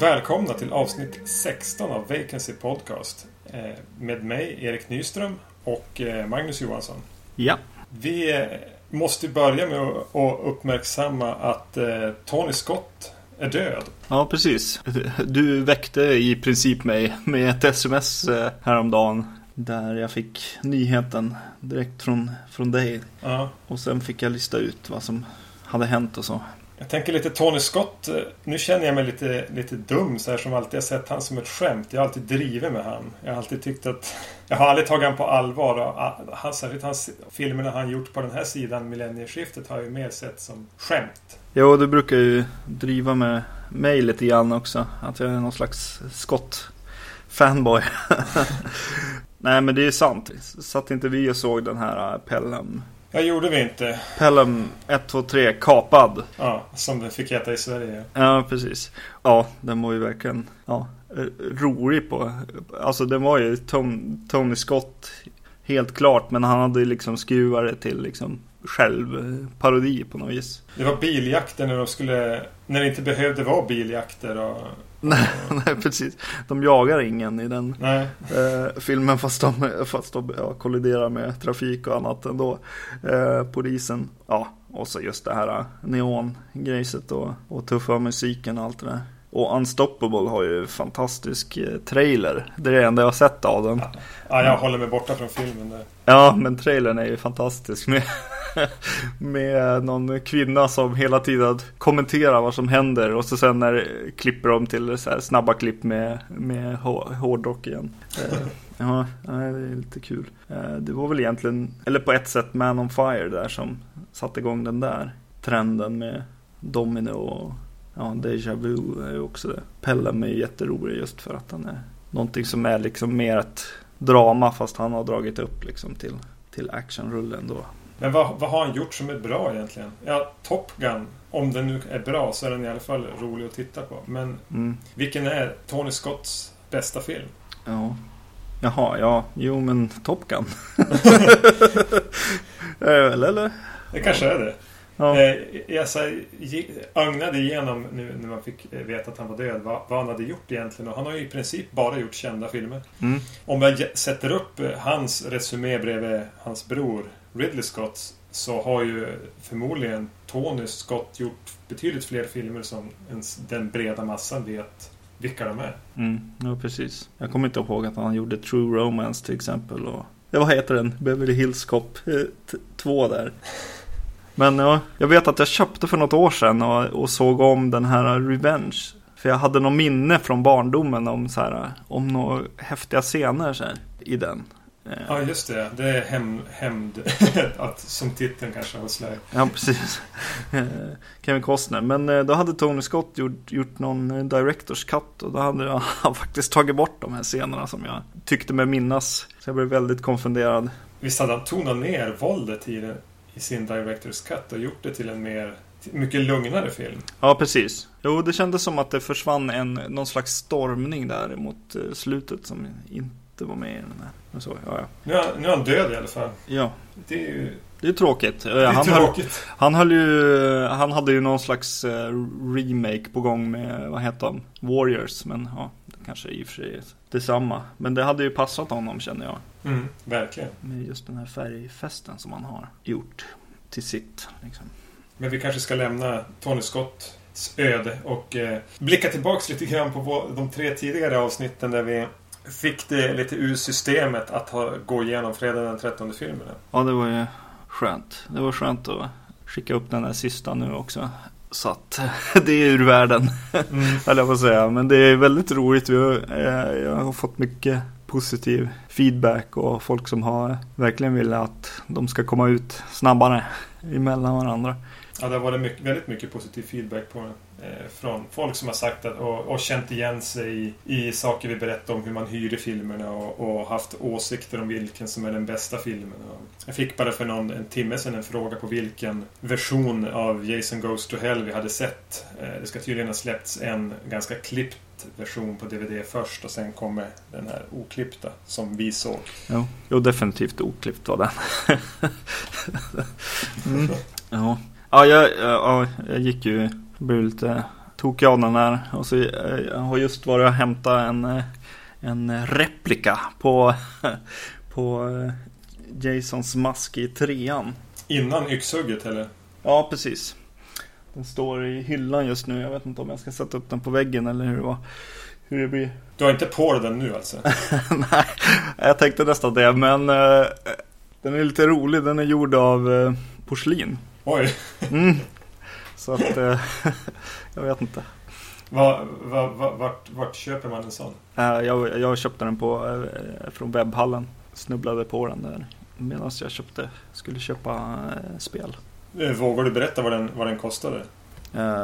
Välkomna till avsnitt 16 av Vacancy Podcast. Eh, med mig Erik Nyström och eh, Magnus Johansson. Ja. Vi eh, måste börja med att uppmärksamma att Tony Scott är död. Ja, precis. Du väckte i princip mig med ett sms häromdagen. Där jag fick nyheten direkt från, från dig. Ja. Och sen fick jag lista ut vad som hade hänt och så. Jag tänker lite Tony Scott. Eh, nu känner jag mig lite, lite dum så här som alltid har sett han som ett skämt. Jag har alltid drivit med han. Jag har alltid tyckt att... Jag har aldrig tagit han på allvar. Och ah, han, särskilt hans filmerna han gjort på den här sidan millennieskiftet har jag ju mer sett som skämt. Jo, du brukar ju driva med mig lite grann också. Att jag är någon slags Scott-fanboy. Nej, men det är sant. Satt inte vi och såg den här eh, Pelham Ja, gjorde vi inte. Pelham 1, 2, 3 kapad. Ja, som den fick heta i Sverige. Ja, precis. Ja, den var ju verkligen ja, rolig på. Alltså den var ju Tom, Tony Scott helt klart. Men han hade ju liksom skruvat det till liksom självparodi på något vis. Det var biljakter när de skulle... När det inte behövde vara biljakter och nej, nej, precis. De jagar ingen i den eh, filmen fast de, fast de ja, kolliderar med trafik och annat ändå. Eh, polisen, ja, och så just det här neongrejset och, och tuffa musiken och allt det där. Och Unstoppable har ju fantastisk eh, trailer. Det är det enda jag har sett av den. Ja, jag håller mig borta från filmen där. Ja, men trailern är ju fantastisk. Med, med någon kvinna som hela tiden kommenterar vad som händer. Och så sen när klipper de till så snabba klipp med, med hårdrock igen. Eh, ja, det är lite kul. Eh, det var väl egentligen, eller på ett sätt Man on Fire där som satte igång den där trenden med Domino och ja, Deja Vu är ju också det. Pelham är jätterolig just för att han är någonting som är liksom mer ett drama fast han har dragit upp liksom till, till actionrullen då. Men vad, vad har han gjort som är bra egentligen? Ja, Top Gun, om den nu är bra så är den i alla fall rolig att titta på. Men mm. vilken är Tony Scotts bästa film? Ja. Jaha, ja, jo men Top Gun. eller, eller? Det kanske är det. Ja. Eh, jag så ögnade igenom nu när man fick veta att han var död vad, vad han hade gjort egentligen. Och han har ju i princip bara gjort kända filmer. Mm. Om jag sätter upp hans resumé bredvid hans bror Ridley Scott så har ju förmodligen Tony Scott gjort betydligt fler filmer som ens den breda massan vet vilka de är. Mm, ja, precis. Jag kommer inte ihåg att han gjorde True Romance till exempel. Och, ja, vad heter den? Beverly Hills Cop 2 eh, där. Men ja, jag vet att jag köpte för något år sedan och, och såg om den här Revenge. För jag hade något minne från barndomen om, så här, om några häftiga scener så här, i den. Ja, just det. Det är hämnd, som titeln kanske slagit. Ja, precis. Kevin Costner. Men eh, då hade Tony Scott gjort, gjort någon eh, Directors Cut och då hade han faktiskt tagit bort de här scenerna som jag tyckte mig minnas. Så jag blev väldigt konfunderad. Visst hade han tonat ner våldet i, det, i sin Directors Cut och gjort det till en mer mycket lugnare film. Ja, precis. Jo, det kändes som att det försvann en, någon slags stormning där mot eh, slutet som inte var med i den här. Men så, ja, ja. Nu, är, nu är han död i alla fall. Ja. Det är ju... Det är tråkigt. Det är han, tråkigt. Höll, han höll ju, han hade ju någon slags uh, remake på gång med, vad heter han? Warriors. Men ja, det kanske i och för sig är detsamma. Men det hade ju passat honom känner jag. Mm, verkligen. Med just den här färgfesten som han har gjort till sitt. Liksom. Men vi kanske ska lämna Tony Scotts öde och eh, blicka tillbaks lite grann på de tre tidigare avsnitten där vi fick det lite ur systemet att ha, gå igenom fredag den 13 filmerna. Ja, det var ju skönt. Det var skönt att skicka upp den där sista nu också. Så att det är ur världen, mm. höll jag på att säga. Men det är väldigt roligt. Vi har, eh, jag har fått mycket positiv feedback och folk som har verkligen vill att de ska komma ut snabbare emellan varandra. Ja, det har varit mycket, väldigt mycket positiv feedback på den. Eh, från folk som har sagt att, och, och känt igen sig i, i saker vi berättar om hur man hyr filmerna och, och, haft åsikter om vilken som är den bästa filmen. Jag fick bara för någon, en timme sedan en fråga på vilken version av Jason Goes to Hell vi hade sett. Eh, det ska tydligen ha släppts en ganska klippt version på DVD först och sen kommer den här oklippta som vi såg. Jo, jo definitivt oklippt var den. mm. Ja, ja jag, ja, jag gick ju, blev lite tokig av den där. Och så, eh, jag har just varit och hämtat en, eh, en replika på, på eh, Jasons mask i trean. Innan yxhugget eller? Ja, precis. Den står i hyllan just nu. Jag vet inte om jag ska sätta upp den på väggen eller hur det var. Hur det blir. Du har inte på dig den nu alltså? Nej, jag tänkte nästan det. Men uh, den är lite rolig. Den är gjord av uh, porslin. Oj. Mm. Så att uh, jag vet inte. Va, va, va, vart, vart köper man en sån? jag, jag köpte den på, från webbhallen. Snubblade på den där medan jag köpte, skulle köpa spel. Eh, vågar du berätta vad den, vad den kostade?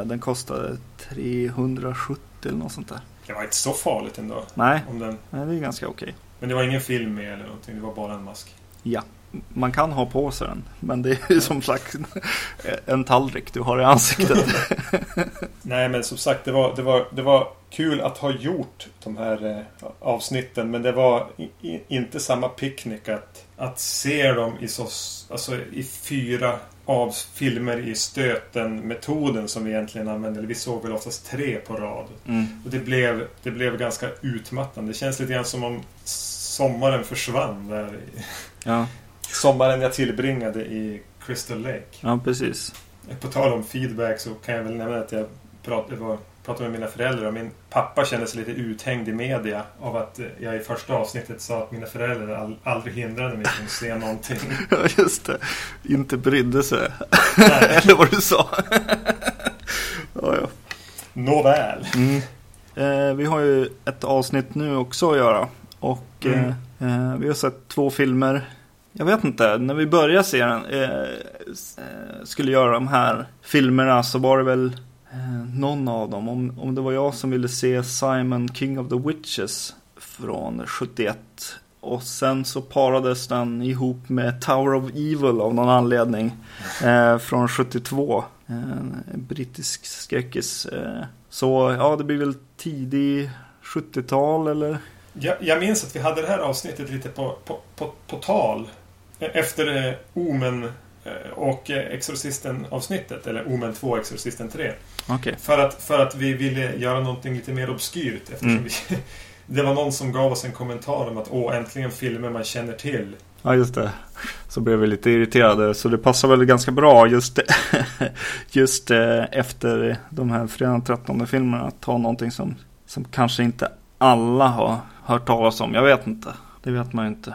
Den kostade 370 eller något sånt där. Det var inte så farligt ändå. Nej, om den... Nej det är ganska okej. Men det var ingen film med eller någonting? Det var bara en mask? Ja, man kan ha på sig den. Men det är ju som sagt en tallrik du har i ansiktet. Nej men som sagt det var, det, var, det var kul att ha gjort de här eh, avsnitten. Men det var i, inte samma picknick att, att se dem i, så, alltså, i fyra av filmer i stöten-metoden som vi egentligen använde. Vi såg väl oftast tre på rad. Mm. Och det blev, det blev ganska utmattande. Det känns lite grann som om sommaren försvann där. Ja. Sommaren jag tillbringade i Crystal Lake. Ja, precis. På tal om feedback så kan jag väl nämna att jag pratade, pratade med mina föräldrar och min pappa kände sig lite uthängd i media av att jag i första avsnittet sa att mina föräldrar all, aldrig hindrade mig från att se någonting. Ja, just det. Inte brydde sig. Eller vad du sa. ja, ja. Nåväl. Mm. Eh, vi har ju ett avsnitt nu också att göra. Och mm. eh, vi har sett två filmer. Jag vet inte, när vi började serien, eh, eh, skulle göra de här filmerna så var det väl eh, någon av dem. Om, om det var jag som ville se Simon King of the Witches från 71. Och sen så parades den ihop med Tower of Evil av någon anledning. Eh, från 72. En brittisk skräckis. Eh, så ja, det blir väl tidig 70-tal eller? Jag, jag minns att vi hade det här avsnittet lite på, på, på, på tal. Efter eh, Omen Eh, och Exorcisten avsnittet, eller Omen 2 Exorcisten 3. Okay. För, att, för att vi ville göra någonting lite mer obskyrt. Eftersom mm. vi, det var någon som gav oss en kommentar om att åh, äntligen filmer man känner till. Ja, just det. Så blev vi lite irriterade. Så det passar väl ganska bra just, just eh, efter de här fredag 13 filmerna att ta någonting som, som kanske inte alla har hört talas om. Jag vet inte. Det vet man ju inte.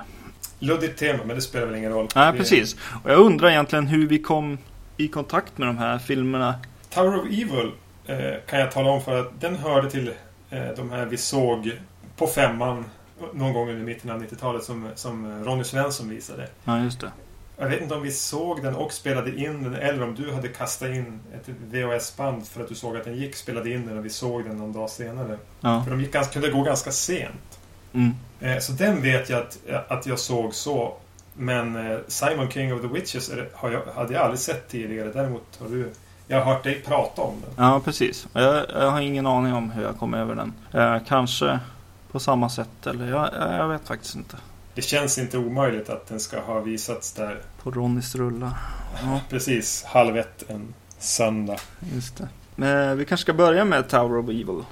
Luddigt tema, men det spelar väl ingen roll. Nej, precis. Och jag undrar egentligen hur vi kom i kontakt med de här filmerna. Tower of Evil eh, kan jag tala om för att den hörde till eh, de här vi såg på femman någon gång under mitten av 90-talet som, som Ronny Svensson visade. Ja, just det. Jag vet inte om vi såg den och spelade in den eller om du hade kastat in ett VHS-band för att du såg att den gick, spelade in den och vi såg den någon dag senare. Ja. För de gick kunde gå ganska sent. Mm. Eh, så den vet jag att, att jag såg så. Men eh, Simon King of the Witches har jag, hade jag aldrig sett tidigare. Däremot har du... Jag har hört dig prata om den. Ja, precis. Jag, jag har ingen aning om hur jag kom över den. Eh, kanske på samma sätt eller jag, jag vet faktiskt inte. Det känns inte omöjligt att den ska ha visats där. På Ronnys rullar. Ja. Precis, halv ett en söndag. Just det. Men vi kanske ska börja med Tower of Evil.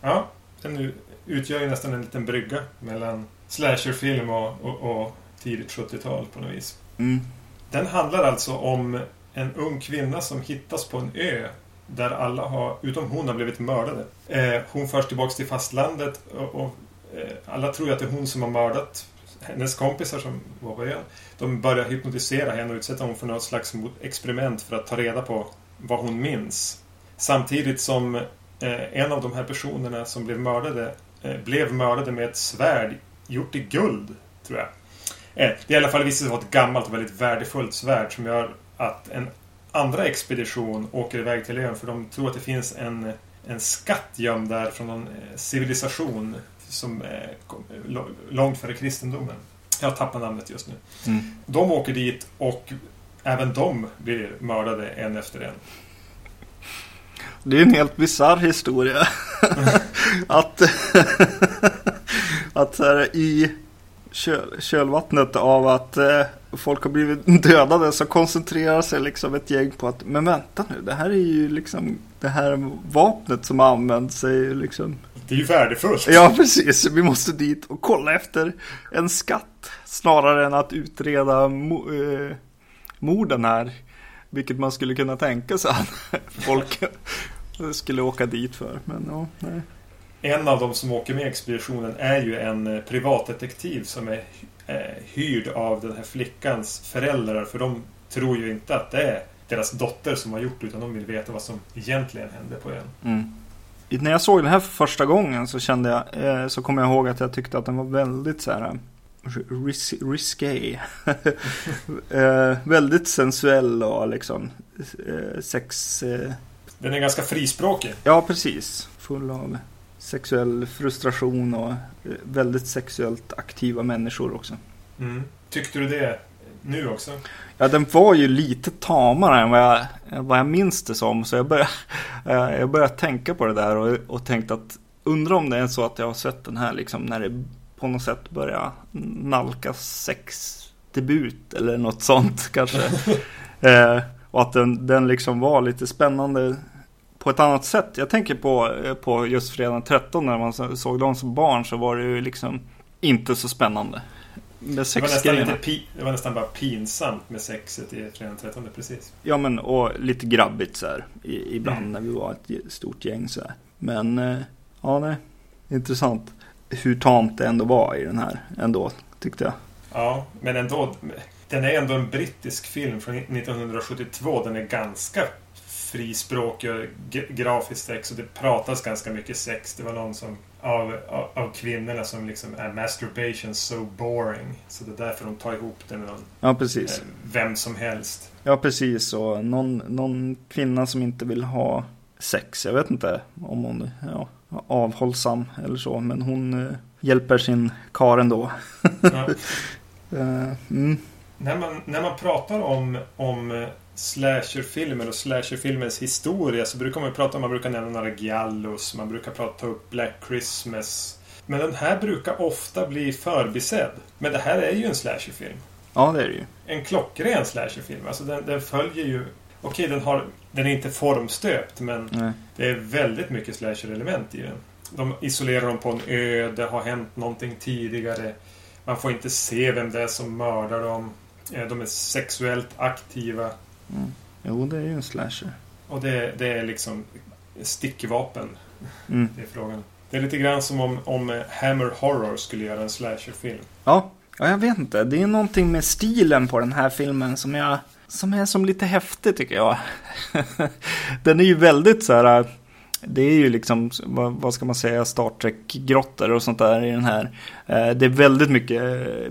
Ja, den utgör ju nästan en liten brygga mellan slasherfilm och, och, och tidigt 70-tal på något vis. Mm. Den handlar alltså om en ung kvinna som hittas på en ö där alla har, utom hon, har blivit mördade. Eh, hon förs tillbaks till fastlandet och, och eh, alla tror att det är hon som har mördat hennes kompisar som var på ön. De börjar hypnotisera henne och utsätta henne för något slags experiment för att ta reda på vad hon minns. Samtidigt som eh, en av de här personerna som blev mördade blev mördade med ett svärd gjort i guld, tror jag. Eh, det är i alla fall vara ett gammalt och väldigt värdefullt svärd som gör att en andra expedition åker iväg till ön för de tror att det finns en, en skatt gömd där från någon eh, civilisation som är långt före kristendomen. Jag tappar namnet just nu. Mm. De åker dit och även de blir mördade en efter en. Det är en helt bisarr historia. att att här, i köl, kölvattnet av att eh, folk har blivit dödade så koncentrerar sig liksom ett gäng på att men vänta nu, det här är ju liksom det här vapnet som används är liksom det är ju värdefullt. Ja, precis. Vi måste dit och kolla efter en skatt snarare än att utreda mo eh, morden här. Vilket man skulle kunna tänka sig att folk skulle åka dit för. Men ja, nej. En av de som åker med expeditionen är ju en eh, privatdetektiv som är eh, hyrd av den här flickans föräldrar. För de tror ju inte att det är deras dotter som har gjort det utan de vill veta vad som egentligen hände på ön. Mm. När jag såg den här för första gången så kände jag, eh, så kommer jag ihåg att jag tyckte att den var väldigt så här ris risqué. eh, väldigt sensuell och liksom eh, sex... Eh... Den är ganska frispråkig. Ja, precis. Full av sexuell frustration och eh, väldigt sexuellt aktiva människor också. Mm. Tyckte du det nu också? Ja, den var ju lite tamare än vad jag, vad jag minns det som. Så jag började, eh, jag började tänka på det där och, och tänkte att undrar om det är så att jag har sett den här liksom när det på något sätt börjar nalkas sexdebut eller något sånt kanske. eh, och att den, den liksom var lite spännande på ett annat sätt. Jag tänker på, eh, på just fredagen 13 när man såg dem som barn så var det ju liksom inte så spännande. Med sex det, var nästan lite det var nästan bara pinsamt med sexet i fredagen 13 precis. Ja men och lite grabbigt så här i, ibland mm. när vi var ett stort gäng så här. Men eh, ja nej, intressant hur tamt det ändå var i den här ändå tyckte jag. Ja men ändå. Den är ändå en brittisk film från 1972. Den är ganska frispråkig och grafiskt sex och det pratas ganska mycket sex. Det var någon som av, av, av kvinnorna som liksom är masturbation so boring. Så det är därför de tar ihop det med någon. Ja, precis. Eh, vem som helst. Ja, precis. Och någon, någon kvinna som inte vill ha sex. Jag vet inte om hon är ja, avhållsam eller så. Men hon eh, hjälper sin kar ändå. Ja. uh, mm. när, man, när man pratar om, om eh, slasherfilmer och slasherfilmens historia så brukar man prata om, man brukar nämna några Giallos, man brukar prata upp Black Christmas. Men den här brukar ofta bli förbisedd. Men det här är ju en slasherfilm. Ja, det är det ju. En klockren slasherfilm. Alltså den, den följer ju... Okej, den, har, den är inte formstöpt men Nej. det är väldigt mycket slasher-element i den. De isolerar dem på en ö, det har hänt någonting tidigare. Man får inte se vem det är som mördar dem. Eh, de är sexuellt aktiva. Mm. Jo, det är ju en slasher. Och det, det är liksom stickvapen. Mm. Det är frågan. Det är lite grann som om, om Hammer Horror skulle göra en slasherfilm. Ja. ja, jag vet inte. Det är någonting med stilen på den här filmen som jag som är som lite häftig tycker jag. den är ju väldigt så här. Det är ju liksom, vad, vad ska man säga, Star Trek-grottor och sånt där i den här. Eh, det är väldigt mycket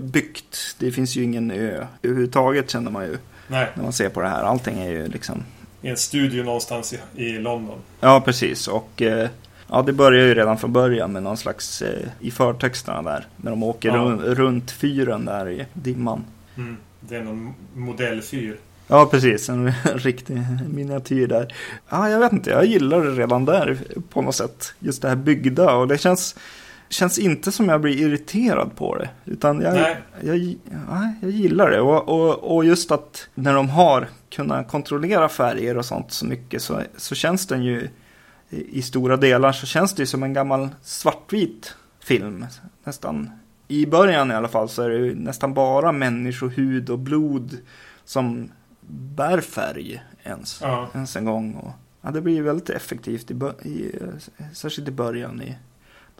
byggt. Det finns ju ingen ö överhuvudtaget känner man ju. Nej. När man ser på det här. Allting är ju liksom... I en studio någonstans i, i London. Ja, precis. Och eh, ja, det börjar ju redan från början med någon slags eh, i förtexterna där. När de åker ja. runt, runt fyren där i dimman. Mm. Det är någon modellfyr. Ja, precis. En riktig miniatyr där. Ja, jag vet inte. Jag gillar det redan där på något sätt. Just det här byggda och det känns känns inte som jag blir irriterad på det. Utan jag, nej. Jag, jag, gillar det. Och, och, och, just att när de har kunnat kontrollera färger och sånt så mycket så, så känns den ju i, i stora delar så känns det ju som en gammal svartvit film. Nästan. I början i alla fall så är det ju nästan bara människohud och blod som bär färg ens, ja. ens en gång. Och, ja, det blir ju väldigt effektivt, i, i, särskilt i början i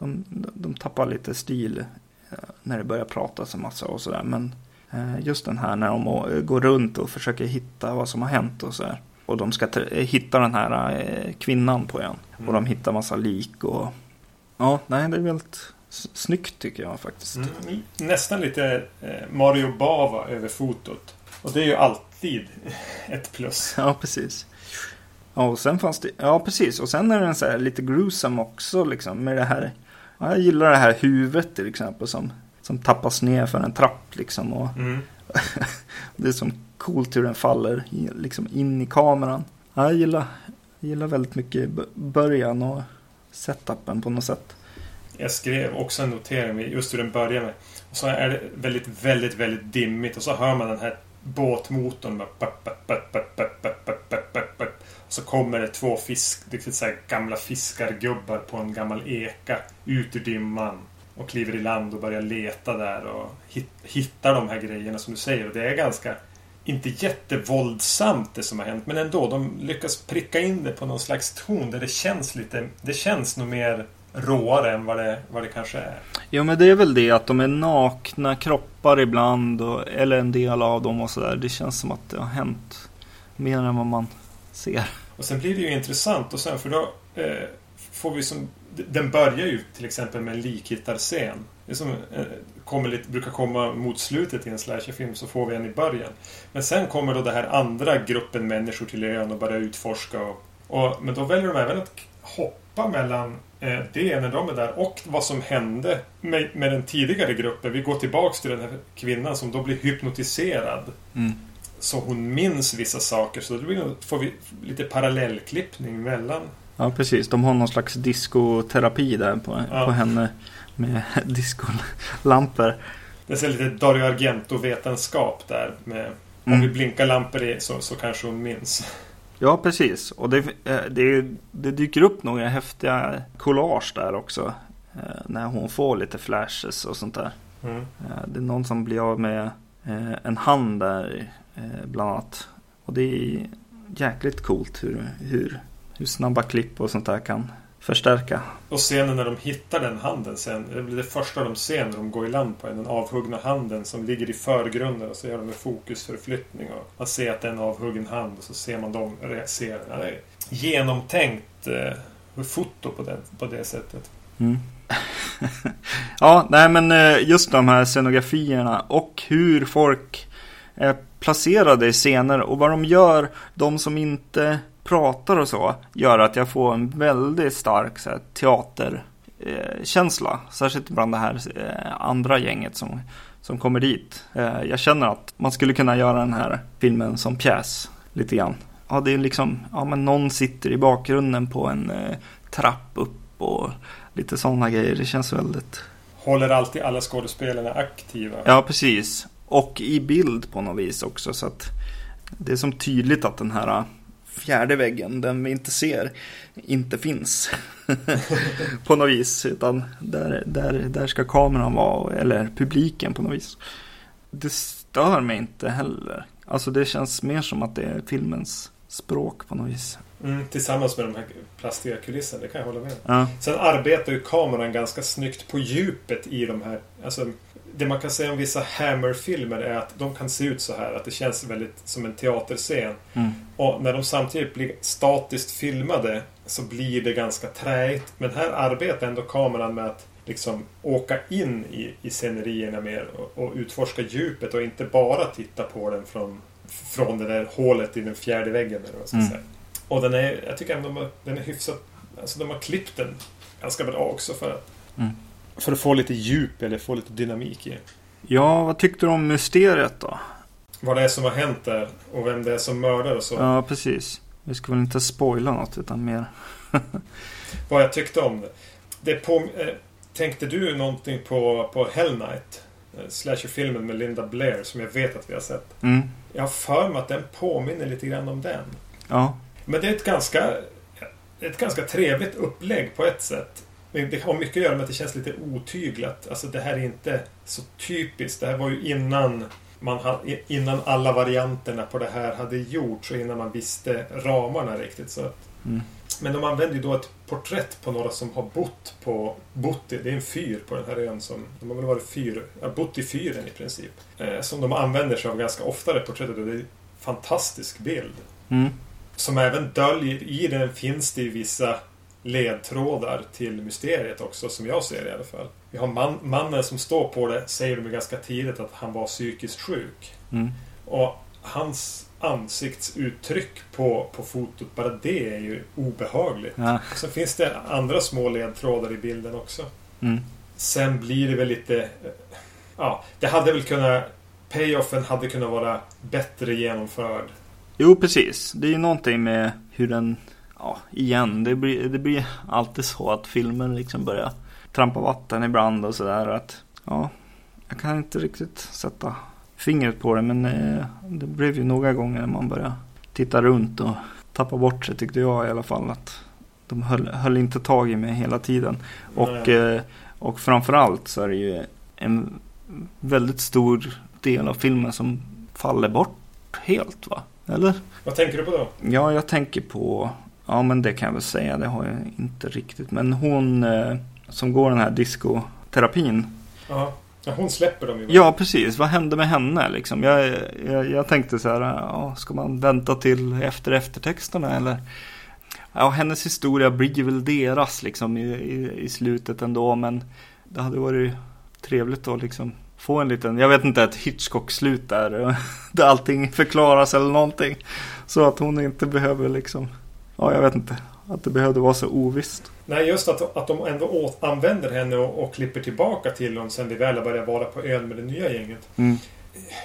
de, de tappar lite stil eh, när det börjar pratas en massa och sådär. Men eh, just den här när de går runt och försöker hitta vad som har hänt och sådär. Och de ska hitta den här eh, kvinnan på ön. Mm. Och de hittar massa lik och... Ja, nej det är väldigt snyggt tycker jag faktiskt. Mm. Nästan lite Mario Bava över fotot. Och det är ju alltid ett plus. Ja, precis. Ja, och sen fanns det, ja precis. Och sen är den så här lite gruesome också liksom med det här. Ja, jag gillar det här huvudet till exempel som, som tappas ner för en trapp liksom. Och Mm. det är som coolt hur den faller liksom in i kameran. Ja, jag gillar, jag gillar väldigt mycket början och setupen på något sätt. Jag skrev också en notering just hur den börjar med. Och så är det väldigt, väldigt, väldigt dimmigt och så hör man den här båtmotorn. Bara så kommer det två fisk, det så gamla fiskargubbar på en gammal eka ut ur dimman. Och kliver i land och börjar leta där och hit, hittar de här grejerna som du säger. Och det är ganska, inte jättevåldsamt det som har hänt. Men ändå, de lyckas pricka in det på någon slags ton där det känns lite, det känns nog mer råare än vad det, vad det kanske är. Jo men det är väl det att de är nakna kroppar ibland och, eller en del av dem och sådär. Det känns som att det har hänt mer än vad man ser. Och sen blir det ju intressant och sen för då eh, får vi som... Den börjar ju till exempel med en likhittarscen. Det är som eh, kommer lite, brukar komma mot slutet i en slasherfilm så får vi en i början. Men sen kommer då den här andra gruppen människor till ön och börjar utforska. Och, och, men då väljer de även att hoppa mellan eh, det när de är där och vad som hände med, med den tidigare gruppen. Vi går tillbaks till den här kvinnan som då blir hypnotiserad. Mm. Så hon minns vissa saker. Så då får vi lite parallellklippning mellan. Ja precis, de har någon slags diskoterapi där på, Ja. på henne. Med discolampor. Det är lite Dario Argento-vetenskap där. Med, Om Mm. vi blinkar lampor i så, så kanske hon minns. Ja precis, och det, eh, det, det dyker upp några häftiga collage där också. eh, När hon får lite flashes och sånt där. Mm. Eh, Det är någon som blir av med en hand där bland annat. Och det är jäkligt coolt hur, hur, hur snabba klipp och sånt där kan förstärka. Och scenen när de hittar den handen sen. Det blir det första de ser när de går i land på den. Den avhuggna handen som ligger i förgrunden. Och så gör de en fokusförflyttning. Och man ser att det är en avhuggen hand. Och så ser man dem den. Ja, det är genomtänkt eh, foto på det, på det sättet. Mm. ja, nej men eh, just de här scenografierna och hur folk är placerade i scener och vad de gör, de som inte pratar och så, gör att jag får en väldigt stark så här, teaterkänsla. Särskilt bland det här eh, andra gänget som, som kommer dit. Eh, jag känner att man skulle kunna göra den här filmen som pjäs lite grann. Ja, det är liksom, ja men någon sitter i bakgrunden på en eh, trapp upp och lite sådana grejer. Det känns väldigt... Håller alltid alla skådespelarna aktiva. Ja, precis. Och i bild på något vis också. Så att det är som tydligt att den här fjärde väggen, den vi inte ser, inte finns. på något vis. Utan där, där, där ska kameran vara, eller publiken på något vis. Det stör mig inte heller. Alltså det känns mer som att det är filmens språk på något vis. Mm, tillsammans med de här plastiga kulisserna, det kan jag hålla med om. Ja, Sen arbetar ju kameran ganska snyggt på djupet i de här... Alltså, det man kan säga om vissa Hammer-filmer är att de kan se ut så här. Att det känns väldigt som en teaterscen. mm. Och när de samtidigt blir statiskt filmade så blir det ganska träigt. Men här arbetar ändå kameran med att liksom åka in i, i scenerierna mer och, och utforska djupet och inte bara titta på den från, från det där hålet i den fjärde väggen. Eller vad ska Mm. säga. Och den är, jag tycker ändå har- den är hyfsat... Alltså de har klippt den ganska bra också för att, Mm. För att få lite djup eller få lite dynamik i ja, vad tyckte du om mysteriet då? vad det är som har hänt där och vem det är som mördar och så. Ja, precis. Vi ska väl inte spoila något utan mer. Vad jag tyckte om det. det på, eh, tänkte du någonting på, på Hell Night? Eh, Slasherfilmen med Linda Blair som jag vet att vi har sett. Mm. Jag har för mig att den påminner lite grann om den. Ja, Men det är ett ganska, ett ganska trevligt upplägg på ett sätt. Men Det har mycket att göra med att det känns lite otyglat. Alltså det här är inte så typiskt. Det här var ju innan, man ha, innan alla varianterna på det här hade gjorts och innan man visste ramarna riktigt. Så Mm. Men de använder ju då ett porträtt på några som har bott på... Bott i, det är en fyr på den här ön som... De har väl varit fyr... Bott i fyren i princip. Eh, som de använder sig av ganska ofta det porträttet och det är en fantastisk bild. mm. Som även döljer, i den finns det ju vissa ledtrådar till mysteriet också, som jag ser det i alla fall. Vi har man, mannen som står på det, säger de ganska tidigt att han var psykiskt sjuk. Mm. Och hans ansiktsuttryck på, på fotot, bara det är ju obehagligt. Ja. Sen finns det andra små ledtrådar i bilden också. Mm. Sen blir det väl lite... eh, Ja, det hade väl kunnat... Payoffen hade kunnat vara bättre genomförd. Jo, precis. Det är ju någonting med hur den... Ja, igen. Det blir, det blir alltid så att filmen liksom börjar trampa vatten ibland och sådär. Att, ja, jag kan inte riktigt sätta fingret på det. Men eh, det blev ju några gånger när man började titta runt och tappa bort sig tyckte jag i alla fall. Att de höll, höll inte tag i mig hela tiden. Och, eh, och framförallt så är det ju en väldigt stor del av filmen som faller bort helt va? Eller? Vad tänker du på då? Ja, jag tänker på, ja men det kan jag väl säga, det har jag inte riktigt. Men hon eh, som går den här diskoterapin. Ja, hon släpper dem ju. Ja, precis. Vad hände med henne liksom? Jag, jag, jag tänkte så här, ja, ska man vänta till efter eftertexterna eller? Ja, hennes historia blir väl deras liksom i, i, i slutet ändå. Men det hade varit trevligt att liksom få en liten, jag vet inte, ett Hitchcock-slut där. Där allting förklaras eller någonting. Så att hon inte behöver liksom, ja jag vet inte. Att det behövde vara så ovisst. Nej, just att, att de ändå åt, använder henne och, och klipper tillbaka till dem sen vi väl har börjat vara på ön med det nya gänget. Mm.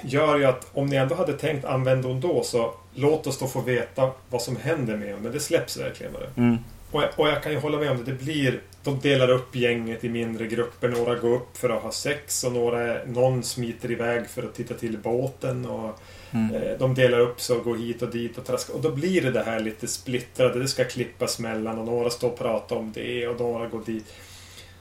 Gör ju att om ni ändå hade tänkt använda hon då så låt oss då få veta vad som händer med henne. Men det släpps verkligen bara. Mm. Och jag, och jag kan ju hålla med om det. Det blir... De delar upp gänget i mindre grupper. Några går upp för att ha sex och några, någon smiter iväg för att titta till båten. Och Mm. Eh, de delar upp sig och går hit och dit och traskar. Och då blir det det här lite splittrade. Det ska klippas mellan och några står och pratar om det och några går dit.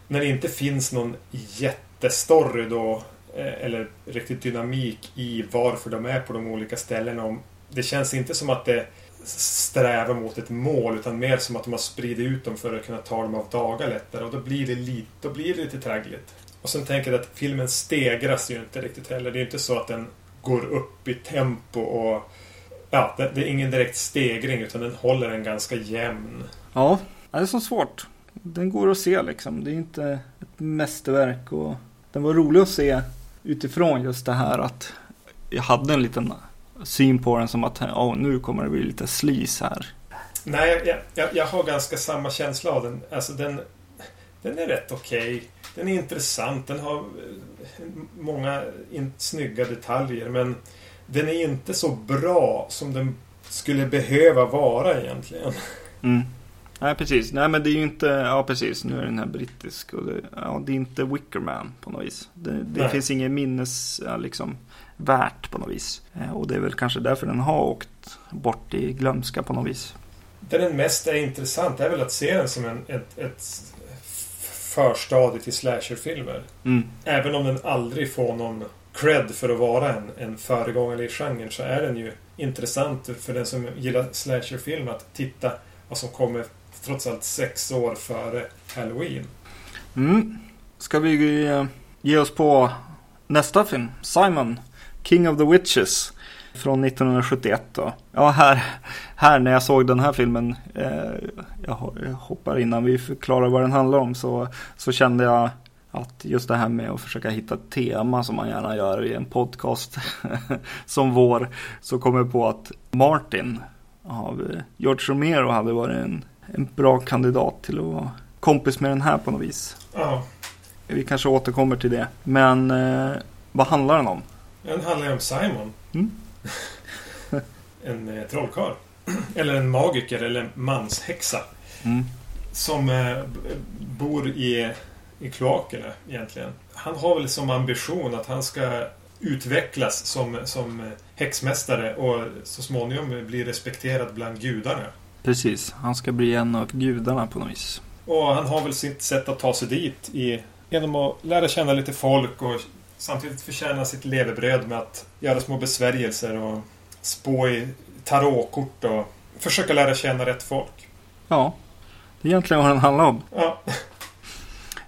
När det inte finns någon jättestory då eh, eller riktigt dynamik i varför de är på de olika ställena. Det känns inte som att det strävar mot ett mål utan mer som att de har spridit ut dem för att kunna ta dem av dagar lättare och då blir det lite, då blir det lite traggligt. Och sen tänker jag att filmen stegras ju inte riktigt heller. Det är inte så att den går upp i tempo och ja, det, det är ingen direkt stegring utan den håller en ganska jämn. Ja, det är så svårt. Den går att se liksom. Det är inte ett mästerverk. Och den var rolig att se utifrån just det här att jag hade en liten syn på den som att oh, nu kommer det bli lite slis här. Nej, jag, jag, jag har ganska samma känsla av den. Alltså den, den är rätt okej. Den är intressant. Den har många in, snygga detaljer. Men den är inte så bra som den skulle behöva vara egentligen. Mm. Nej, precis. Nej, men det är ju inte, ja precis, nu är den här brittisk och det, ja, det är inte Wickerman på något vis. Det, det finns inget minnes, liksom, värt på något vis. Eh, Och det är väl kanske därför den har åkt bort i glömska på något vis. Det den mest är intressant är väl att se den som en, ett, ett förstadie till slasherfilmer. Mm. Även om den aldrig får någon cred för att vara en, en föregångare i genren så är den ju intressant för den som gillar slasherfilm att titta vad som kommer trots allt sex år före Halloween. Mm. Ska vi eh, ge oss på nästa film? Simon, King of the Witches. Från 1971 då. Ja, här, här när jag såg den här filmen. Eh, jag ho- jag hoppar innan vi förklarar vad den handlar om. Så, så kände jag att just det här med att försöka hitta ett tema som man gärna gör i en podcast som vår. Så kom jag på att Martin av eh, George Romero hade varit en, en bra kandidat till att vara kompis med den här på något vis. Ja, Vi kanske återkommer till det. Men eh, vad handlar den om? den handlar om Simon. Mm. en eh, trollkarl. Eller en magiker eller en manshäxa. Mm. Som eh, bor i, i kloakerna egentligen. Han har väl som ambition att han ska utvecklas som, som häxmästare och så småningom bli respekterad bland gudarna. Precis, han ska bli en av gudarna på något vis. Och han har väl sitt sätt att ta sig dit i, genom att lära känna lite folk och samtidigt förtjäna sitt levebröd med att göra små besvärjelser och spå i tarotkort och försöka lära känna rätt folk. Ja, det är egentligen vad den handlar om. Ja,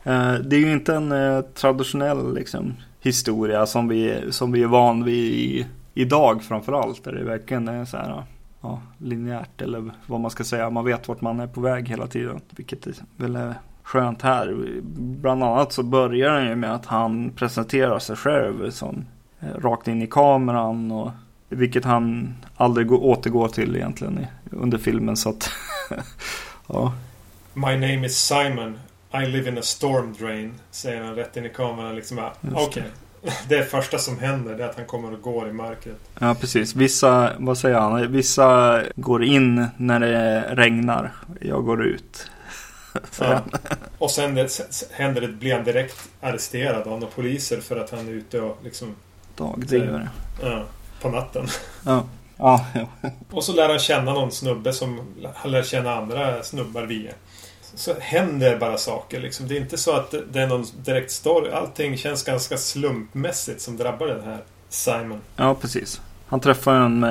Eh, det är ju inte en eh, traditionell liksom, historia som vi, som vi är van vid idag framförallt. Där det verkligen är så här, ja, linjärt eller vad man ska säga. Man vet vart man är på väg hela tiden. Vilket är väl är skönt här. Bland annat så börjar den ju med att han presenterar sig själv som eh, rakt in i kameran och Vilket han aldrig återgår till egentligen under filmen. Så att, ja. My name is Simon. I live in a storm drain. Säger han rätt in i kameran. Liksom, Okej. Okay. Det första som händer det är att han kommer och går i mörkret. Ja, precis. Vissa, vad säger han? Vissa går in när det regnar. Jag går ut. Ja. Och sen det, händer det, blir han direkt arresterad av några poliser för att han är ute och liksom... Dagdrivare. Ja, på natten. Ja. Ja, ja. Och så lär han känna någon snubbe som han lär känna andra snubbar via. Så händer bara saker liksom. Det är inte så att det är någon direkt story. Allting känns ganska slumpmässigt som drabbar den här Simon. Ja, precis. Han träffar en,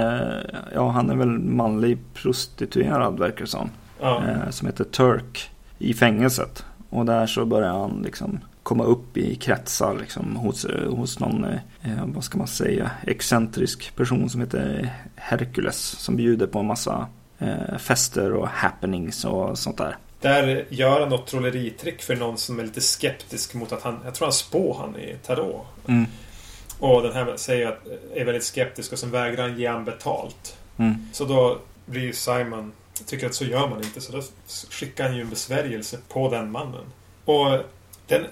ja han är väl manlig prostituerad verkar det som. Ja. Eh, som heter Turk i fängelset. Och där så börjar han liksom komma upp i kretsar liksom hos, hos någon, eh, vad ska man säga, excentrisk person som heter Hercules. Som bjuder på en massa eh, fester och happenings och sånt där. Där gör han något trolleritrick för någon som är lite skeptisk mot att han, jag tror han spår han i tarot. Mm. Och den här säger att, är väldigt skeptisk och sen vägrar han ge han betalt. Mm. Så då blir Simon tycker att så gör man inte. Så då skickar han ju en besvärjelse på den mannen. Och den,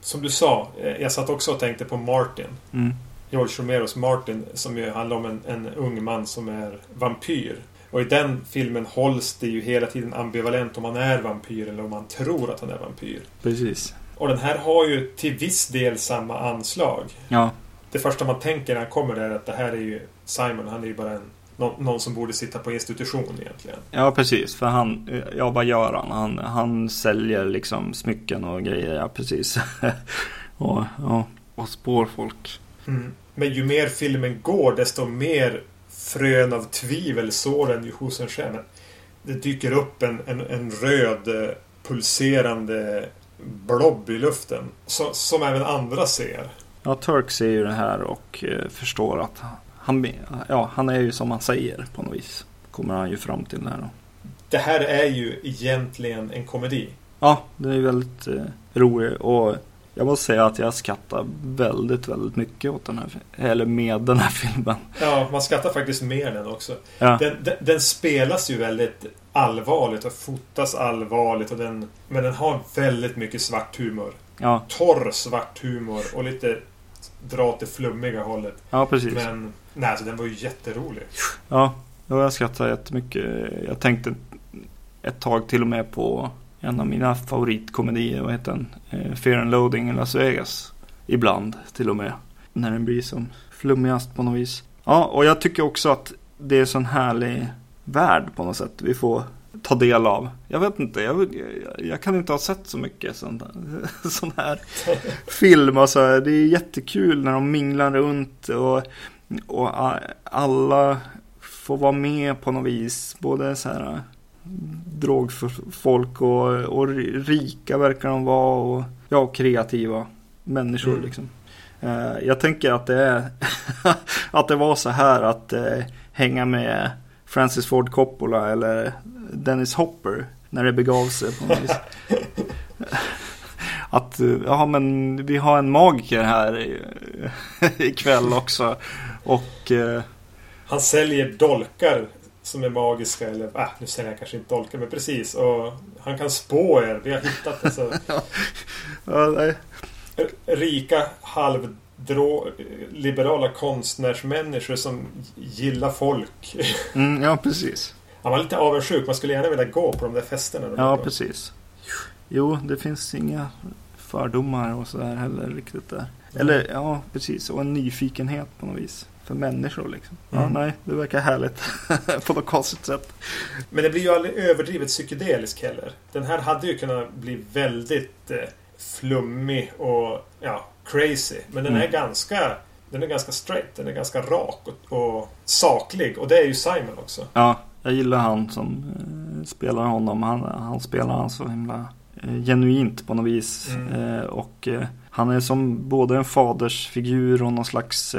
som du sa, eh, jag satt också och tänkte på Martin. Mm. George Romeros Martin som ju handlar om en, en ung man som är vampyr. Och i den filmen hålls det ju hela tiden ambivalent om han är vampyr eller om man tror att han är vampyr. Precis. Och den här har ju till viss del samma anslag. Ja. Det första man tänker när han kommer där är att det här är ju Simon, han är ju bara en någon, någon som borde sitta på institution egentligen. Ja, precis. För han, ja vad gör han? Han, han säljer liksom smycken och grejer, ja precis. och, ja, och spår folk. Mm. Men ju mer filmen går, desto mer frön av tvivel sår den ju hos en själv. Det dyker upp en, en, en röd eh, pulserande blob i luften. Så, som även andra ser. Ja, Turk ser ju det här och eh, förstår att han, ja, han är ju som han säger på något vis. Kommer han ju fram till här då. Det här är ju egentligen en komedi. Ja, det är väldigt eh, roligt och jag måste säga att jag skrattar väldigt, väldigt mycket åt den här, eller med den här filmen. Ja, man skrattar faktiskt med den också. Ja. Den, den, den, spelas ju väldigt allvarligt och fotas allvarligt. Och den, men den har väldigt mycket svart humor. Ja. Torr svart humor och lite dra åt det flummiga hållet. Ja, precis. Men nej, alltså, den var ju jätterolig. Ja, jag skrattade jättemycket. Jag tänkte ett tag till och med på en av mina favoritkomedier, vad heter den? Eh, Fear and Loading i Las Vegas. Ibland till och med. När den blir som flummigast på något vis. Ja, och jag tycker också att det är en sån härlig värld på något sätt vi får ta del av. Jag vet inte, jag, jag, jag kan inte ha sett så mycket sån, sån här film. Alltså, det är jättekul när de minglar runt och, och alla får vara med på något vis. Både så här drogfolk och, och rika verkar de vara och ja, kreativa människor mm. liksom. Uh, jag tänker att det är att det var så här att uh, hänga med Francis Ford Coppola eller Dennis Hopper när det begav sig på något vis. Att, ja men vi har en magiker här ikväll också. Och... Eh, han säljer dolkar som är magiska. Eller äh, nu säljer han kanske inte dolkar men precis. Och han kan spå er. Vi har hittat det. Så. ja, Rika halv liberala konstnärsmänniskor som gillar folk. Mm, ja, precis. Han var lite avundsjuk. Man skulle gärna vilja gå på de där festerna. Ja, precis. Jo, det finns inga fördomar och sådär heller riktigt där. Eller ja, precis. Och en nyfikenhet på något vis. För människor liksom. Ja, mm. nej, det verkar härligt. på något konstigt sätt. Men det blir ju aldrig överdrivet psykedelisk heller. Den här hade ju kunnat bli väldigt eh, flummig och ja, crazy. Men den mm. är ganska den är ganska straight. Den är ganska rak och, och, saklig. Och det är ju Simon också. Ja, jag gillar han som eh, spelar honom. Han, han spelar han så himla eh, genuint på något vis. Mm. Eh, och eh, han är som både en fadersfigur och någon slags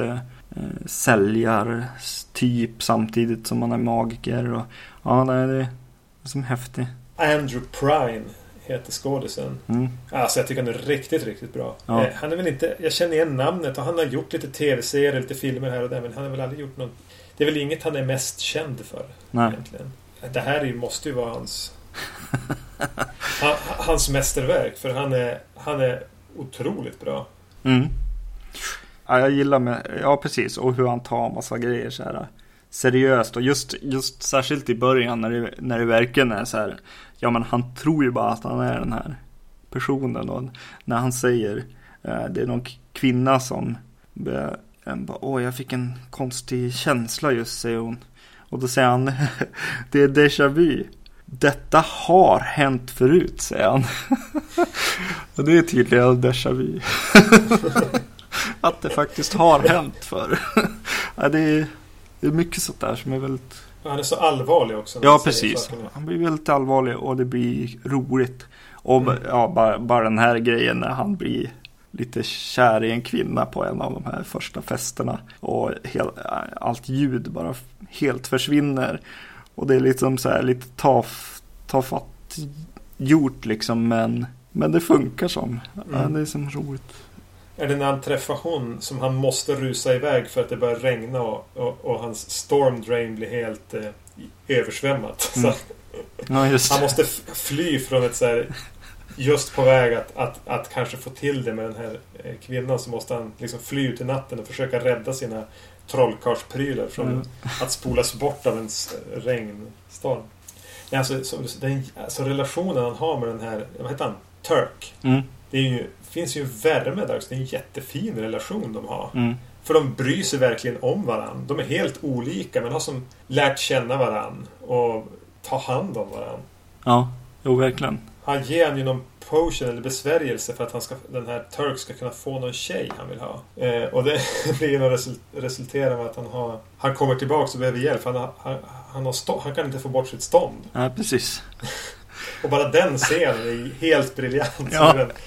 eh, säljartyp samtidigt som han är magiker. Och, ja, det är, det är som häftig. Andrew Prime heter skådisen. Mm. Alltså jag tycker han är riktigt, riktigt bra. Ja. Eh, han är väl inte... Jag känner igen namnet och han har gjort lite tv-serier, lite filmer här och där men han har väl aldrig gjort något... Det är väl inget han är mest känd för. Nej. Egentligen. Det här ju- måste ju vara hans... han, hans mästerverk för han är, han är otroligt bra. Mm. Ja, jag gillar med, ja precis, och hur han tar massa grejer så här äh, seriöst och just, just särskilt i början när det, när det verkligen är så här, ja men han tror ju bara att han är den här personen och när han säger, eh, det är någon kvinna som bara, åh jag fick en konstig känsla just säger hon. Och då säger han, det är déjà vu. Detta har hänt förut, säger han. och det är tydligen déjà vu. att det faktiskt har hänt för. ja, det, är, det är mycket sånt där som är väldigt... Han är så allvarlig också. Ja, precis. Han blir väldigt allvarlig och det blir roligt. Och Mm. ja, bara, bara den här grejen när han blir lite kär i en kvinna på en av de här första festerna. Och hel, allt ljud bara helt försvinner. Och det är liksom så här lite tafatt gjort liksom. Men, men det funkar som. Ja, Mm. det är som roligt. Är det när han träffar hon som han måste rusa iväg för att det börjar regna och, och, och hans storm drain blir helt eh, översvämmat. Mm. Så Ja, han måste fly från ett så här Just på väg att, att, att kanske få till det med den här eh, kvinnan så måste han liksom fly ut i natten och försöka rädda sina trollkarlsprylar från Mm. att spolas bort av en regnstorm. Alltså, så, den, alltså relationen han har med den här, vad heter han? Turk. Mm, Det är ju, finns ju värme där också. Det är en jättefin relation de har. mm, För de bryr sig verkligen om varandra. De är helt olika men har som lärt känna varandra och ta hand om varandra. ja, jo verkligen. Han ger han ju någon potion eller besvärjelse för att han ska, den här Turk ska kunna få någon tjej han vill ha. Eh, och det blir ju result, resulterar med att han har Han kommer tillbaka och behöver hjälp. Han, har, han, han, har stå, han kan inte få bort sitt stånd. Ja, precis. Och bara den scenen är helt briljant. Ja.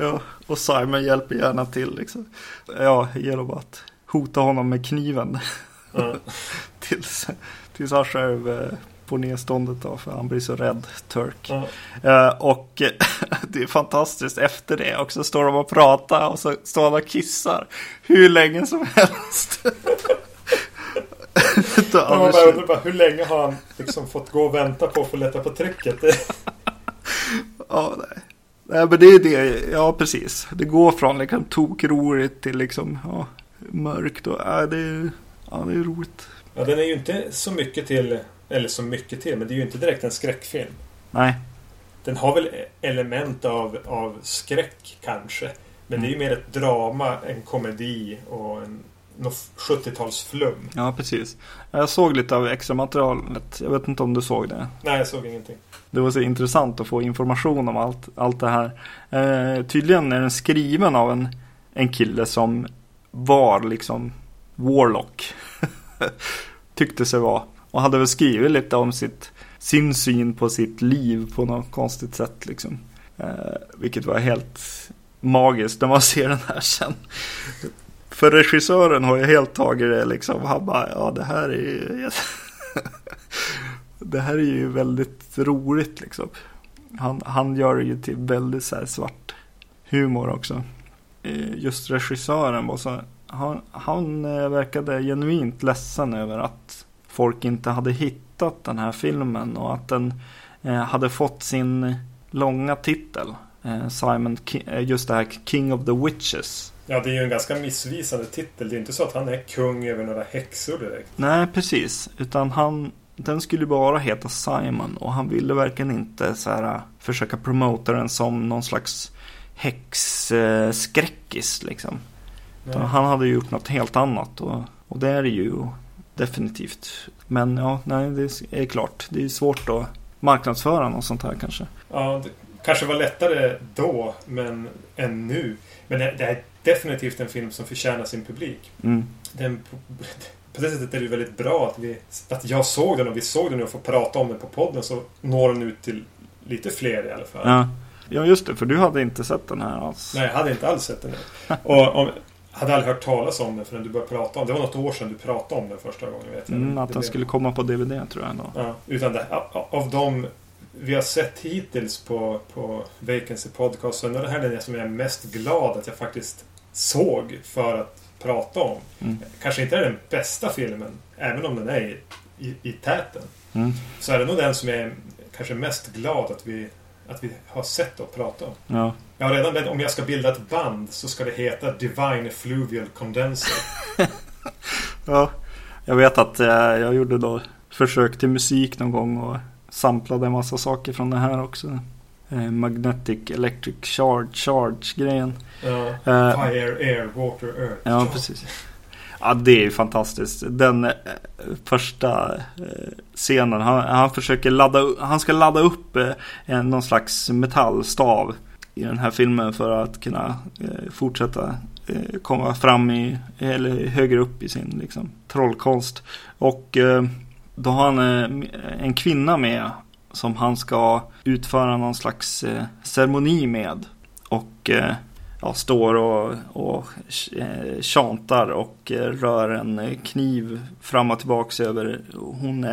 Ja, och Simon hjälper gärna till liksom. Ja, genom att hota honom med kniven. ja. tills, tills han själv eh, får ner ståndet då, för han blir så rädd, Turk. Ja. Eh, och det är fantastiskt efter det också står de och pratar och så står han och kissar hur länge som helst. Man bara undrar bara, hur länge har han liksom fått gå och vänta på att få lätta på trycket? Ja, nej. nej, men det är det. Ja, precis. Det går från liksom tokroligt till liksom ja, mörkt och ja, det, är, ja, det är roligt. ja, den är ju inte så mycket till, eller så mycket till, men det är ju inte direkt en skräckfilm. Nej, Den har väl element av, av skräck kanske. Men det är ju mer ett drama, en komedi och en något 70-talsflum. ja precis. Jag såg lite av extra materialet. Jag vet inte om du såg det. Nej, jag såg ingenting. Det var så intressant att få information om allt, allt det här. Eh, tydligen är den skriven av en, en kille som var liksom Warlock. Tyckte sig vara. Och hade väl skrivit lite om sitt, sin syn på sitt liv på något konstigt sätt. Liksom. Eh, vilket var helt magiskt när man ser den här sen. För regissören har ju helt tagit det liksom. Han bara, ja det här är ju... det här är ju väldigt roligt liksom. Han, han gör det ju till väldigt så här svart humor också. Eh, just regissören var så, han, han eh, verkade genuint ledsen över att folk inte hade hittat den här filmen och att den eh, hade fått sin långa titel. Simon, King, just det här King of the Witches. Ja, det är ju en ganska missvisande titel. Det är inte så att han är kung över några häxor direkt. Nej, precis. Utan han, den skulle bara heta Simon och han ville verkligen inte så här, äh, försöka promota den som någon slags häxskräckis liksom. Utan Nej. han hade ju gjort något helt annat och, och det är det ju definitivt. Men ja, nej, det är klart. Det är svårt att marknadsföra något sånt här kanske. Ja, det kanske var lättare då men, än nu. Men det, det är definitivt en film som förtjänar sin publik. Mm. Den, på det sättet är det väldigt bra att, vi, att jag såg den och vi såg den och får prata om den på podden så når den ut till lite fler i alla fall. Ja. ja, just det. För du hade inte sett den här alls. Nej, jag hade inte alls sett den. Och om, hade aldrig hört talas om den förrän du började prata om den. Det var något år sedan du pratade om den första gången. Vet jag. Mm, att den skulle komma på DVD tror jag ändå. Ja, utan det, av- av de vi har sett hittills på, på Vacancy Podcast så är det här den som jag är mest glad att jag faktiskt såg för att prata om. Mm. Kanske inte är den bästa filmen, även om den är i, i, i täten. Mm. Så är det nog den som jag är kanske mest glad att vi, att vi har sett och pratat om. Ja. Jag har redan bett om jag ska bilda ett band så ska det heta Divine Fluvial Condenser. ja. Jag vet att eh, jag gjorde då försök till musik någon gång och samplade en massa saker från det här också. Eh, Magnetic Electric Charge, Charge-grejen. Ja. Eh, Fire, Air, Water, Earth. Ja, precis. Ja, det är ju fantastiskt. Den eh, första scenen, han, han försöker ladda han ska ladda upp en, någon slags metallstav i den här filmen för att kunna fortsätta komma fram i, eller högre upp i sin liksom, trollkonst. Och då har han en kvinna med som han ska utföra någon slags eh, ceremoni med. Och eh, ja, står och, och eh, tjantar och eh, rör en kniv fram och tillbaks över. Hon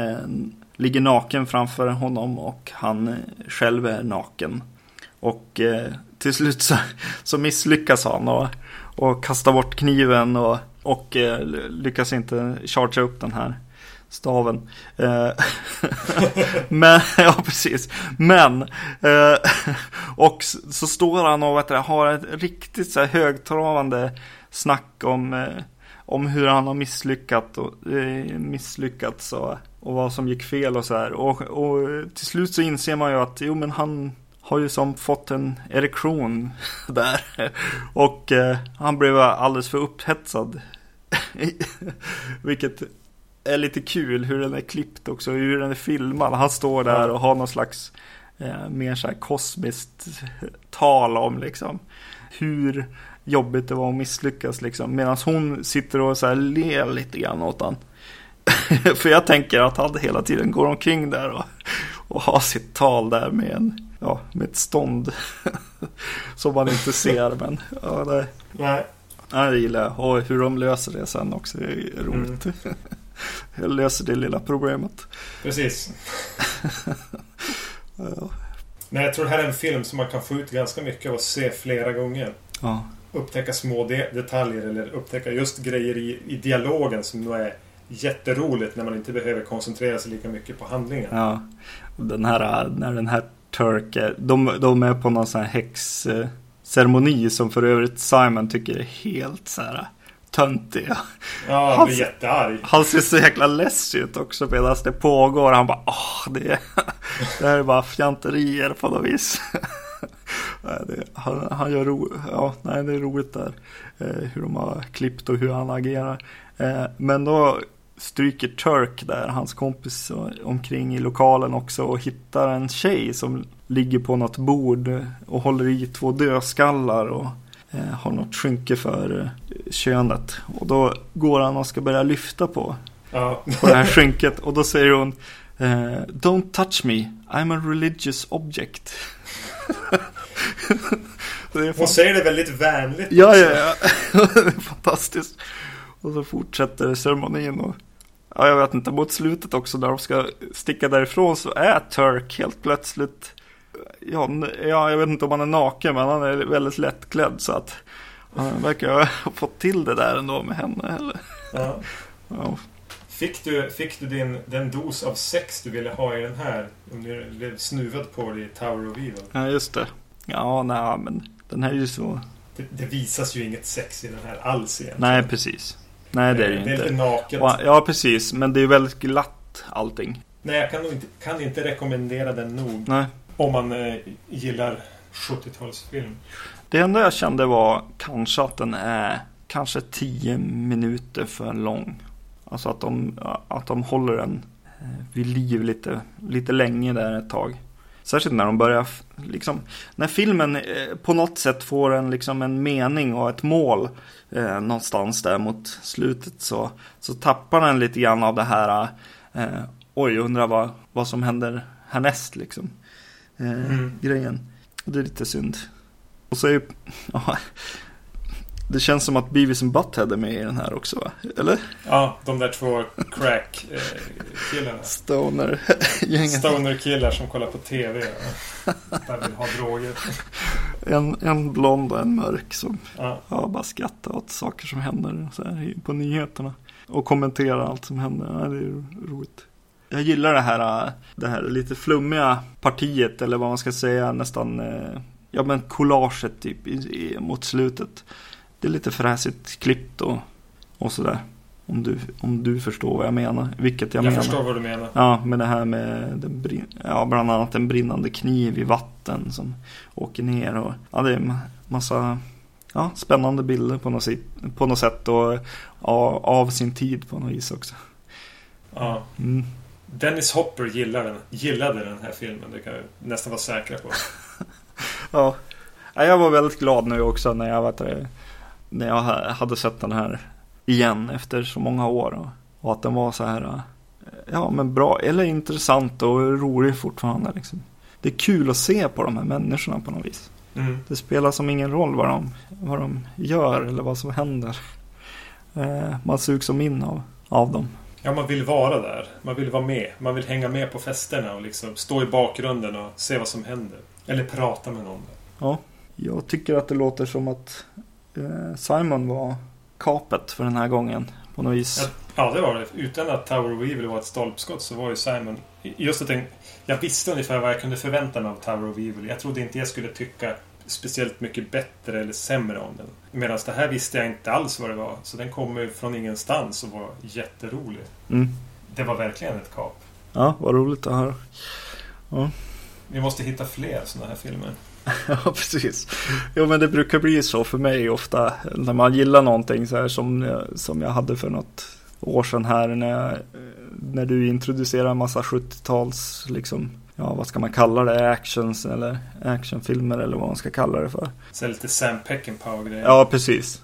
ligger naken framför honom och han eh, själv är naken. Och eh, till slut så, så misslyckas han och, och kastar bort kniven och, och eh, lyckas inte chargea upp den här staven. Eh, men, ja precis. Men, eh, och så, står han och vet du, har ett riktigt så här högtravande snack om, eh, om hur han har misslyckat och, eh, misslyckats och, och vad som gick fel och så här. Och, och till slut så inser man ju att jo men han har ju som fått en erektion där. Och eh, han blev alldeles för upphetsad. Vilket är lite kul hur den är klippt också, hur den är filmad. Han står där och har någon slags eh, mer så här kosmiskt tal om liksom hur jobbigt det var att misslyckas liksom. Medan hon sitter och så här ler lite grann åt han. För jag tänker att han hela tiden går omkring där och, och har sitt tal där med, en, ja, med ett stånd. som man inte ser men ja, det, Nej. ja, det gillar jag. Och hur de löser det sen också är roligt. Mm. Jag löser det lilla problemet. Precis. ja. Nej, jag tror det här är en film som man kan få ut ganska mycket av att se flera gånger. Ja. Upptäcka små de detaljer eller upptäcka just grejer i, i dialogen som nog är jätteroligt när man inte behöver koncentrera sig lika mycket på handlingen. Ja. Den här, när den här Turk, de, de är på någon sån här häxceremoni som för övrigt Simon tycker är helt så här töntiga. Ja, han blir jättearg. Han ser så jäkla less ut också medan det pågår. Han bara, åh, det, det här är bara fjanterier på något vis. det, han, han gör ro, ja, nej, det är roligt där. Eh, hur de har klippt och hur han agerar. Eh, men då stryker Turk där, hans kompis, omkring i lokalen också och hittar en tjej som ligger på något bord och håller i två dödskallar och har något skynke för eh, könet. Och då går han och ska börja lyfta på, ja. på det här skynket och då säger hon eh, Don't touch me, I'm a religious object. hon säger det väldigt vänligt. Ja, ja, ja. det är fantastiskt. Och så fortsätter ceremonin och Ja, jag vet inte, mot slutet också när de ska sticka därifrån så är Turk helt plötsligt Ja, ja jag vet inte om han är naken men han är väldigt lättklädd så att han verkar ha fått till det där ändå med henne. Eller? Ja. Ja. Fick du, fick du din, den dos av sex du ville ha i den här? Om du blev snuvad på det i Tower of Evil? Ja, just det. Ja, nej, men den här är ju så... Det, det visas ju inget sex i den här alls egentligen. Nej, precis. Nej, det är det ju Det är inte. lite naket. Ja, precis. Men det är väldigt glatt allting. Nej, jag kan, nog inte, kan inte rekommendera den nog. Nej. Om man eh, gillar 70-talsfilm. Det enda jag kände var kanske att den är kanske 10 minuter för lång. Alltså att de, att de håller den eh, vid liv lite, lite länge där ett tag. Särskilt när de börjar, liksom, när filmen eh, på något sätt får en, liksom, en mening och ett mål eh, någonstans där mot slutet så, så tappar den lite grann av det här, eh, oj, undrar vad, vad som händer härnäst liksom. Eh, Mm. Grejen. Det är lite synd. Och så är ja, Det känns som att Beavis and Butthead är med i den här också va? Eller? Ja, de där två crack-killarna. Stoner-gänget. Stoner-killar som kollar på TV och bara vill ha droger. En, en blond och en mörk som Ja. ja, bara skrattar åt saker som händer så här, på nyheterna. Och kommenterar allt som händer. Ja, det är roligt. Jag gillar det här, äh, det här lite flummiga partiet eller vad man ska säga nästan. eh, Ja men collaget typ mot slutet. Det är lite fräsigt klippt och, och sådär. Om du, om du förstår vad jag menar. Vilket jag, Jag, menar. förstår vad du menar. Ja, med det här med den ja, bland annat en brinnande kniv i vatten som åker ner och ja, det är en massa ja, spännande bilder på något, på något sätt och ja, av sin tid på något vis också. Ja. Mm. Dennis Hopper gillar den, gillade den här filmen. Det kan jag nästan vara säkra på. Ja. Ja, jag var väldigt glad nu också när jag, vet när jag ha- hade sett den här igen efter så många år och, att den var så här ja men bra eller intressant och rolig fortfarande liksom. Det är kul att se på de här människorna på något vis. Mm. Det spelar som ingen roll vad de, vad de gör eller vad som händer. Eh, man sugs som in av, av dem. Ja, man vill vara där. Man vill vara med. Man vill hänga med på festerna och liksom stå i bakgrunden och se vad som händer. Eller prata med någon. Ja, jag tycker att det låter som att eh, Simon var kapet för den här gången på något vis. Ja, det var det. Utan att Tower of Evil var ett stolpskott så var ju Simon... Just att jag visste ungefär vad jag kunde förvänta mig av Tower of Evil. Jag trodde inte jag skulle tycka speciellt mycket bättre eller sämre om den. Medan det här visste jag inte alls vad det var. Så den kom från ingenstans och var jätterolig. Mm. Det var verkligen ett kap. Ja, vad roligt att höra. Vi måste hitta fler sådana här filmer. Ja, precis. Jo, men det brukar bli så för mig ofta när man gillar någonting så här som, som jag hade för något år sedan här när, jag, när du introducerar en massa 70-tals, liksom, ja vad ska man kalla det, actions eller actionfilmer eller vad man ska kalla det för. Så lite Sam Peckinpah-grejer. Ja, precis.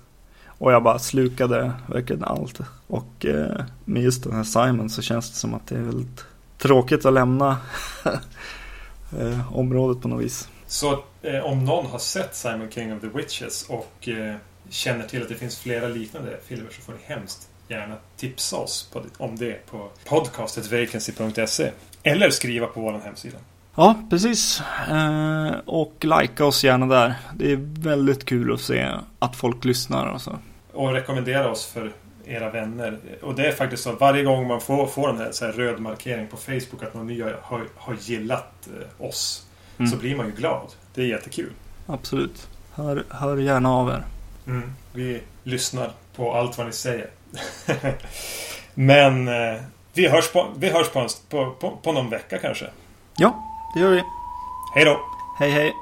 Och jag bara slukade verkligen allt. Och eh, med just den här Simon så känns det som att det är väldigt tråkigt att lämna eh, området på något vis. Så eh, om någon har sett Simon King of the Witches och eh, känner till att det finns flera liknande filmer så får ni hemskt gärna tipsa oss på, om det på podcastetvacancy.se Eller skriva på vår hemsida. Ja, precis. Eh, och likea oss gärna där. Det är väldigt kul att se att folk lyssnar och så. Och rekommendera oss för era vänner. Och det är faktiskt så att varje gång man får, får en här, så här röd markering på Facebook att någon ny har, har, gillat eh, oss Mm. så blir man ju glad. Det är jättekul. Absolut. Hör, hör gärna av er. Vi lyssnar på allt vad ni säger. Men eh, vi hörs, på, vi hörs på, en, på, på, på någon vecka kanske. Ja, det gör vi. Hej då! Hej hej.